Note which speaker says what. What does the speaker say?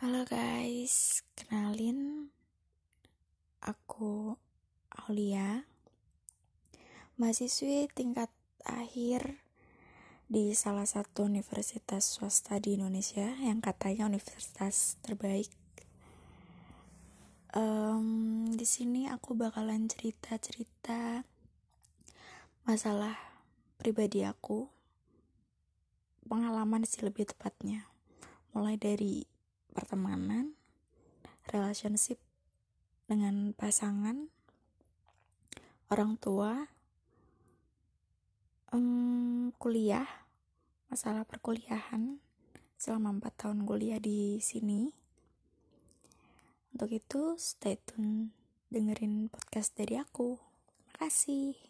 Speaker 1: Halo guys, kenalin aku Aulia, mahasiswi tingkat akhir di salah satu universitas swasta di Indonesia yang katanya universitas terbaik. Um, di sini aku bakalan cerita-cerita masalah pribadi aku, pengalaman sih lebih tepatnya, mulai dari pertemanan, relationship dengan pasangan, orang tua, um, kuliah, masalah perkuliahan selama 4 tahun kuliah di sini. Untuk itu, stay tune dengerin podcast dari aku. Makasih.